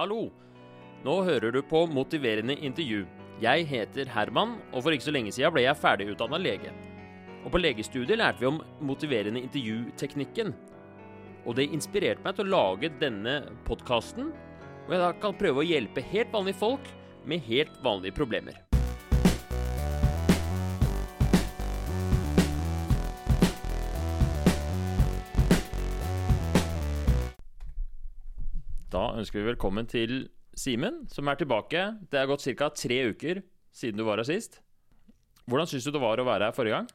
Hallo! Nå hører du på Motiverende intervju. Jeg heter Herman, og for ikke så lenge siden ble jeg ferdigutdanna lege. Og på legestudiet lærte vi om motiverende intervjuteknikken. Og det inspirerte meg til å lage denne podkasten, hvor jeg da kan prøve å hjelpe helt vanlige folk med helt vanlige problemer. Da ønsker vi velkommen til Simen, som er tilbake. Det er gått ca. tre uker siden du var her sist. Hvordan syns du det var å være her forrige gang?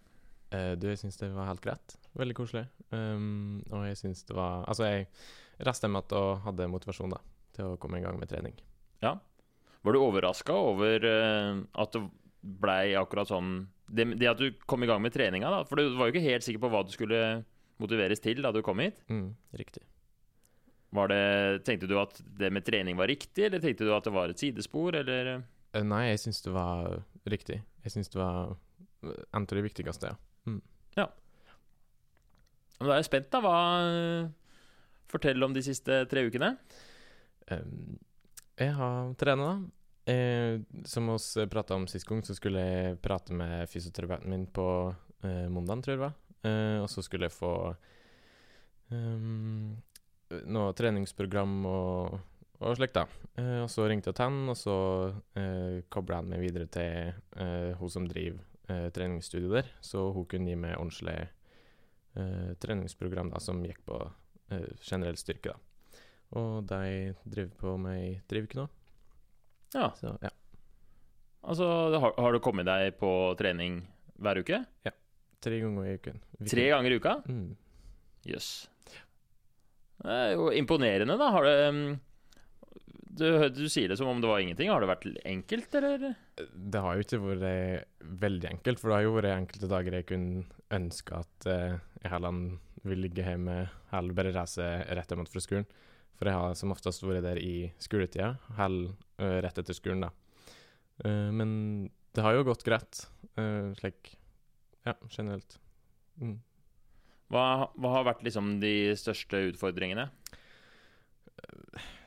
Eh, du, jeg syns det var helt greit. Veldig koselig. Um, og jeg syns det var Altså, jeg reiste hjem igjen og hadde motivasjon da, til å komme i gang med trening. Ja. Var du overraska over uh, at det blei akkurat sånn det, det, at du kom i gang med treninga, da? For du var jo ikke helt sikker på hva du skulle motiveres til da du kom hit? Mm, riktig. Var det, tenkte du at det med trening var riktig, eller tenkte du at det var et sidespor, eller? Uh, nei, jeg syns det var riktig. Jeg syns det var en av de viktigste, ja. Mm. Ja. Men da er jeg spent, da. Hva Fortell om de siste tre ukene. Jeg har trena, da. Eh, som vi prata om sist gang, så skulle jeg prate med fysioterapeuten min på eh, mandag, tror jeg det var. Eh, og så skulle jeg få um, noe treningsprogram og, og slikt, da. Eh, og så ringte jeg til han, og så eh, kobla han meg videre til eh, hun som driver eh, treningsstudio der, så hun kunne gi meg ordentlig eh, treningsprogram da, som gikk på eh, generell styrke. da. Og de driver på med i tre uker nå. Ja. Så, ja. Altså, har, har, du kommet deg på trening hver uke? Ja. Tre ganger i uken. Tre ganger i uka? Mm. Yes. Det er jo imponerende, da. Har det um, du, du, sier det som om det var ingenting. Har det vært enkelt, eller? Det har jo ikke vært veldig enkelt, for det har jo vært enkelte dager jeg kunne ønske at uh, jeg heller vil ligge hjemme eller bare reise rett hjem fra skolen. For jeg har som oftest vært der i skoletida, eller uh, rett etter skolen, da. Uh, men det har jo gått greit, slik Ja, generelt. Mm. Hva, hva, har vært liksom de største utfordringene?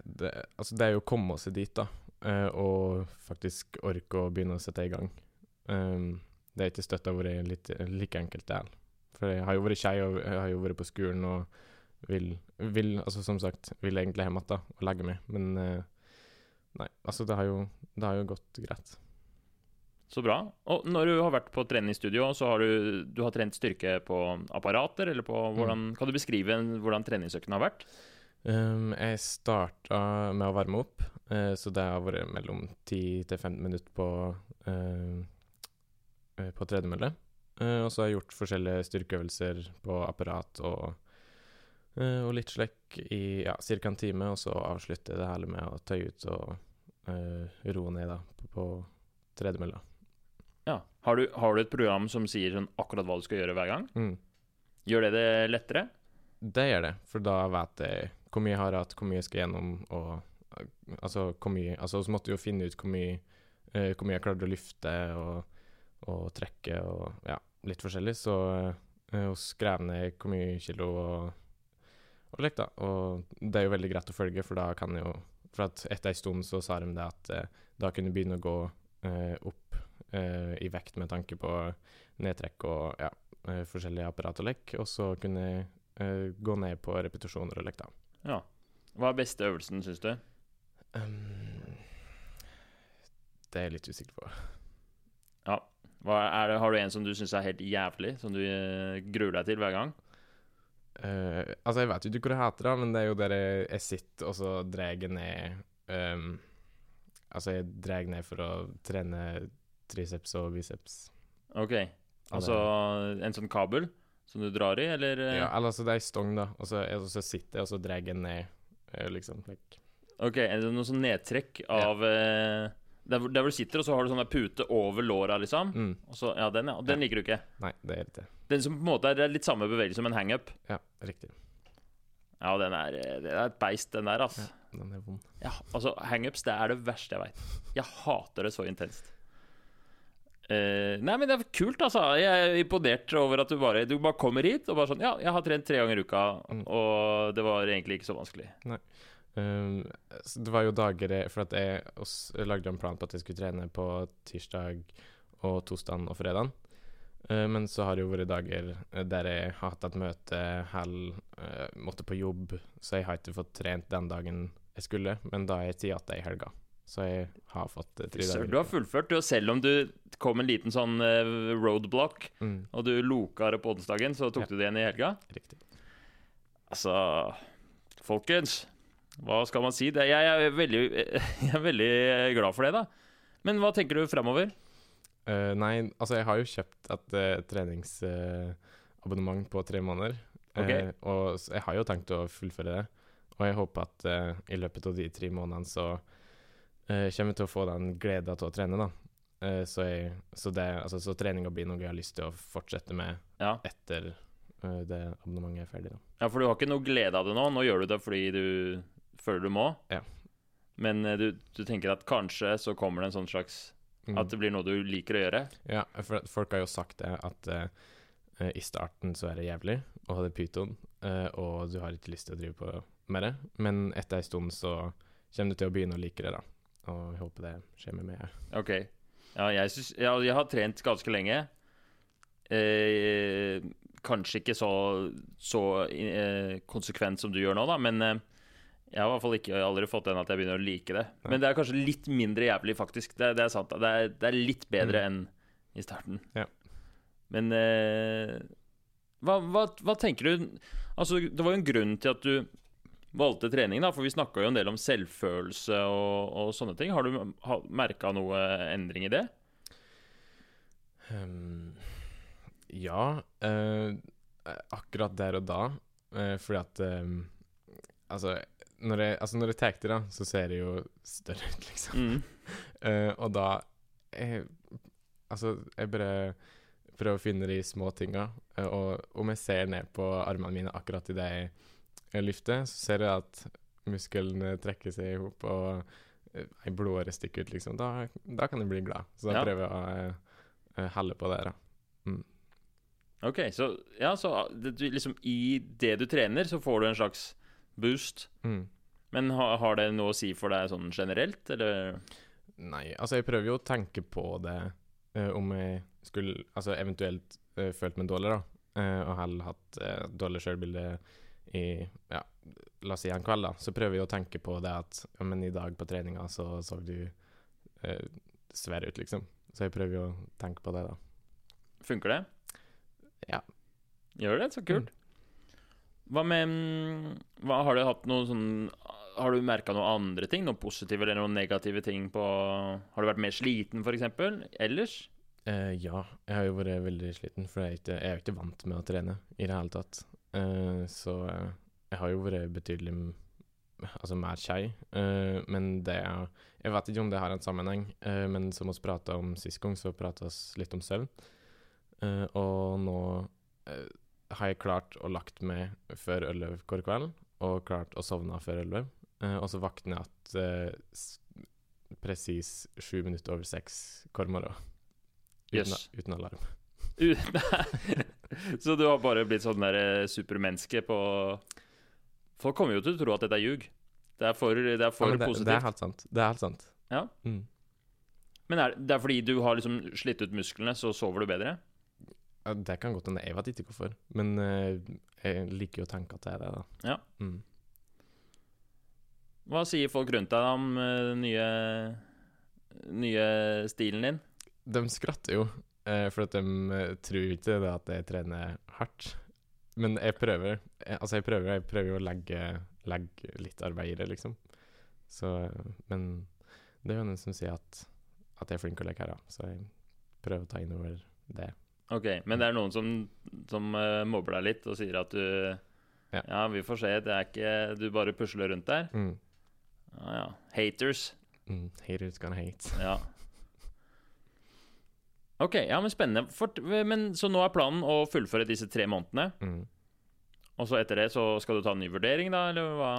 Det, altså det er jo å komme seg dit, da. Uh, og faktisk orke å begynne å sette i gang. Um, det er ikke støtt har vært litt, like enkelt, det heller. For jeg har jo vært skei, og jeg har jo vært på skolen og vil, vil altså som sagt, vil egentlig hjem igjen og legge meg. Men uh, nei, altså det har, jo, det har jo gått greit. Så bra. Og når du har vært på treningsstudio, så har du, du har trent styrke på apparater, eller på hvordan mm. Kan du beskrive hvordan treningsøkten har vært? Um, jeg starta med å varme opp, uh, så det har vært mellom 10 til 15 minutter på, uh, på tredemølle. Uh, og så har jeg gjort forskjellige styrkeøvelser på apparat og, og litt slekk i ja, ca. en time, og så avslutter jeg det hele med å tøye ut og roe ned da, på, på tredemølla. Ja. Har du, har du, et program som sier sånn akkurat hva du skal gjøre hver gang? Mm. Gjør det det lettere? Det gjør det, for da vet jeg hvor mye jeg har hatt, hvor mye jeg skal gjennom, og altså hvor mye Altså, så måtte jeg jo finne ut hvor mye, uh, hvor mye jeg klarte å løfte og, og, trekke og ja, litt forskjellig. Så uh, skrev ned hvor mye kilo og, og da. Og det er jo veldig greit å følge, for da kan jeg jo For at etter ei stund så sa de det at uh, da kunne jeg begynne å gå opp i vekt med tanke på nedtrekk og ja, forskjellige apparat og lekk, og så kunne jeg gå ned på repetisjoner og lekk, da. Ja. Hva er beste øvelsen, syns du? Um, det er jeg litt usikker på. Ja. Det, har du en som du syns er helt jævlig, som du uh, gruer deg til hver gang? Uh, altså, jeg vet jo ikke hvor jeg heter, da, men det er jo der jeg, jeg sitter og så drar jeg ned um, Altså, jeg drar ned for å trene triceps og biceps. OK. Altså en sånn kabel? som du drar i, eller? Ja, eller altså det er ei stong, da, og så, og så sitter jeg, og så drar jeg ned, liksom. Like. OK, er det noe sånn nedtrekk av ja. eh, der, der, hvor du sitter, og så har du sånn der pute over låra, liksom? Mm. Og så, ja, den, ja. Og den ja. liker du ikke? Nei, det er ikke Den som på en måte er litt samme bevegelse som en hangup? Ja, riktig. Ja, den er, det er et beist, den der, altså. Ja, den er vond. Ja, altså, hangups, det er det verste jeg veit. Jeg hater det så intenst. Uh, nei, men det er kult, altså. Jeg er imponert over at du bare, du bare kommer hit og bare sånn Ja, jeg har trent tre ganger i uka, mm. og det var egentlig ikke så vanskelig. Nei. Um, det var jo dager For at jeg, jeg lagde en plan på at jeg skulle trene på tirsdag og torsdag og fredag. Uh, men så har det jo vært dager der jeg har hatt et møte, halv, uh, måtte på jobb, så jeg har ikke fått trent den dagen jeg skulle, men da har jeg tid igjen i helga. Så jeg har fått uh, tre dager. du har fullført, du. Selv om du kom en liten sånn eh, roadblock, Mm, og du loka det på onsdagen, så tok Ja. du det igjen i helga. riktig. Altså Folkens, hva skal man si? Jeg, er veldig, jeg er veldig glad for det, da. Men hva tenker du framover? Uh, nei, altså jeg har jo kjøpt et uh, treningsabonnement på tre måneder. Ok. Eh, og jeg har jo tenkt å fullføre det. Og jeg håper at eh, i løpet av de tre månedene så eh, kommer til å få den gleda til å trene, da. Eh, så, jeg, så, det, altså, så treninga blir noe jeg har lyst til å fortsette med Ja. etter eh, det abonnementet er ferdig, da. ja, for du har ikke noe glede av det nå. Nå gjør du det fordi du føler du må. Ja. Men du, du tenker at kanskje så kommer det en sånn slags Mm. At det blir noe du liker å gjøre? Ja, for folk har jo sagt det, at eh, i starten så er det jævlig å ha det pyton, uh, og du har ikke lyst til å drive på med det, men etter en stund så kommer du til å begynne å like det, da. Og jeg håper det skjer med meg. Ok. Ja, jeg, synes, ja, jeg har trent ganske lenge. Eh, kanskje ikke så, så eh, konsekvent som du gjør nå, da, men eh, jeg har i hvert fall ikke aldri fått den at jeg begynner å like det. Nei. Men det er kanskje litt mindre jævlig, faktisk. Det, det er sant. Det er, det er litt bedre enn i starten. Ja. Men eh, hva, hva, hva tenker du Altså, det var jo en grunn til at du valgte trening, da, for vi snakka jo en del om selvfølelse og, og sånne ting. Har du merka noe endring i det? Um, ja, Uh, akkurat der og da, Uh, fordi at um, Altså, når jeg, altså når jeg tar det, da, så ser det jo større ut, liksom. Mm. Uh, og da jeg, Altså, jeg bare prøver å finne de små tinga. og om jeg ser ned på armene mine akkurat idet jeg løfter, så ser jeg at musklene trekker seg i hop, og uh, ei blodåre stikker ut, liksom. Da, da kan jeg bli glad. Så da Ja. prøver jeg å eh, helle på det, da. Ok, så ja, så det, du, liksom i det du trener, så får du en slags boost. Mm. Men ha, har det noe å si for deg sånn generelt, eller? Nei, altså jeg prøver jo å tenke på det eh, om jeg skulle Altså eventuelt uh, følt meg dårlig, da. eh, og heller hatt dårlig sjølbilde i ja, la oss si en kveld, da. Så prøver jeg å tenke på det at ja, men i dag på treninga så så du eh, svær ut, liksom. Så jeg prøver jo å tenke på det, da. Funker det? Ja. Gjør det? Så kult. Hva med mm, hva, Har du hatt noe sånn Har du merka noen andre ting? Noen positive eller noen negative ting på Har du vært mer sliten, f.eks.? Ellers? Eh, ja, jeg har jo vært veldig sliten, for jeg er, ikke, jeg er ikke vant med å trene i det hele tatt. Eh, så eh, jeg har jo vært betydelig altså mer skei. Uh, men det er Jeg vet ikke om det har en sammenheng, uh, men som vi prata om sist gang, så prata vi litt om søvn. Eh, og nå eh, har jeg klart å lagt meg før elleve hver kveld, og klart å sovne før elleve. Eh, og så våkner jeg at eh, s- presis sju minutter over seks hver morgen. Uten, yes. uten alarm. Så du har bare blitt sånn der eh, supermenneske på Folk kommer jo til å tro at dette er ljug. Det er for, det er for Ja, det, positivt. det er helt sant. Det er helt sant. Ja. Mm. Men er, det er fordi du har liksom slitt ut musklene, så sover du bedre? Ja, det kan godt hende. Jeg vet ikke hvorfor. Men eh, jeg liker jo å tenke at det er det, da. Ja. Mm. Hva sier folk rundt deg om eh, den nye, nye stilen din? De skratter jo, eh, for at de eh, tror ikke det at jeg trener hardt. Men jeg prøver. Jeg, altså, jeg prøver, jeg prøver å legge, legge litt arbeid i det, liksom. Så eh, Men det er jo noen som sier at, at jeg er flink til å leke her, da. Så jeg prøver å ta inn over det. Ok, Men det er noen som, som uh, mobber deg litt og sier at du Ja. ja. vi får se. Det er ikke Du bare pusler rundt der. Mm. Ja, ja. Haters. Mm. Haters gonna hate. Ja. Ok, ja, men spennende. For, men, så nå er planen å fullføre disse tre månedene? Mm. Og så etter det så skal du ta en ny vurdering, da, eller hva?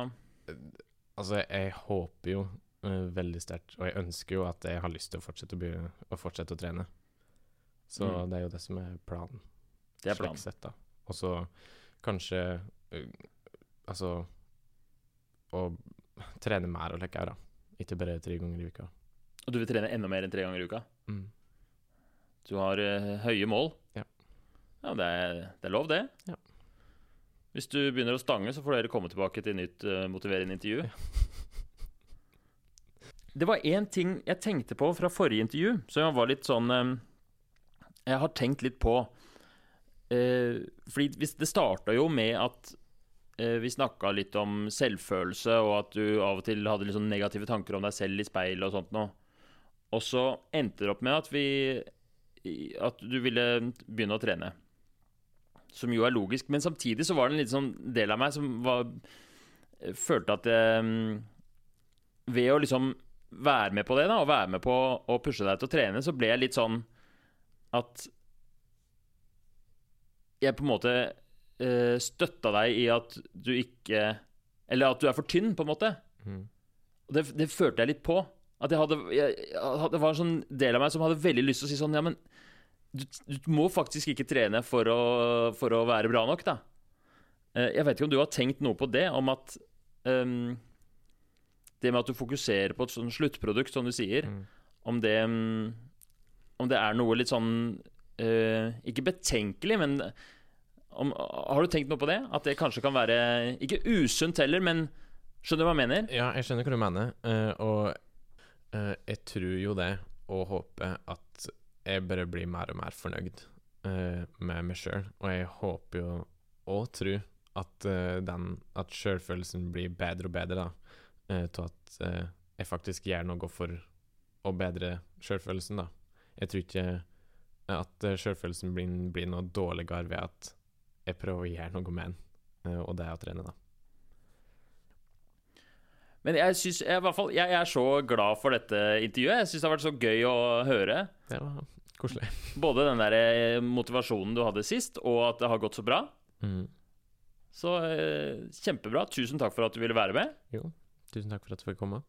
Altså, jeg håper jo uh, veldig sterkt, og jeg ønsker jo at jeg har lyst til å fortsette å, begynne, å, fortsette å trene. Så Mm. det er jo det som er planen. Det er planen. Sett, da. Og så kanskje uh, Altså å trene mer og leke, da. Ikke bare tre ganger i uka. Og du vil trene enda mer enn tre ganger i uka? Mm. Du har eh, høye mål? Ja. Ja, det er, det er lov, det. Ja. Hvis du begynner å stange, så får dere komme tilbake til nytt uh, motiverende intervju. Det var én ting jeg tenkte på fra forrige intervju, som var litt sånn um, Jeg har tenkt litt på. uh, fordi hvis det starta jo med at vi snakka litt om selvfølelse, og at du av og til hadde litt sånn negative tanker om deg selv i speilet og sånt noe. Og så endte det opp med at vi At du ville begynne å trene. Som jo er logisk. Men samtidig så var det en liten sånn del av meg som var Følte at eh, Ved å liksom være med på det, da, og være med på å pushe deg til å trene, så ble jeg litt sånn at jeg på en måte eh, støtta deg i at du ikke Eller at du er for tynn, på en måte. Mm. Og det, det følte jeg litt på. At jeg hadde, jeg, jeg Det var en sånn del av meg som hadde veldig lyst til å si sånn Ja, men du, du må faktisk ikke trene for å, for å være bra nok, da. Eh, Jeg vet ikke om du har tenkt noe på det, om at um, Det med at du fokuserer på et sånn sluttprodukt, som du sier, Mm. om det um, Om det er noe litt sånn uh, Ikke betenkelig, men om, har du tenkt noe på det? At det kanskje kan være Ikke usunt heller, men skjønner du hva jeg mener? Ja, jeg skjønner hva du mener, Uh, og eh, jeg tror jo det, og håper at jeg bare blir mer og mer fornøyd uh, med meg sjøl. Og jeg håper jo og tror at uh, At sjølfølelsen blir bedre og bedre, da. Uh, til at jeg faktisk gjør noe for å bedre sjølfølelsen, da. Jeg tror ikke at uh, sjølfølelsen blir, blir noe dårligere ved at jeg prøver å gjøre noe med den, og det er å trene, da. Men jeg, synes, jeg, fall, jeg er så glad for dette intervjuet. Jeg syns det har vært så gøy å høre. Det var koselig. Både den der eh, motivasjonen du hadde sist, og at det har gått så bra. Mm. Så eh, kjempebra. Tusen takk for at du ville være med. Jo, tusen takk for at du fikk komme.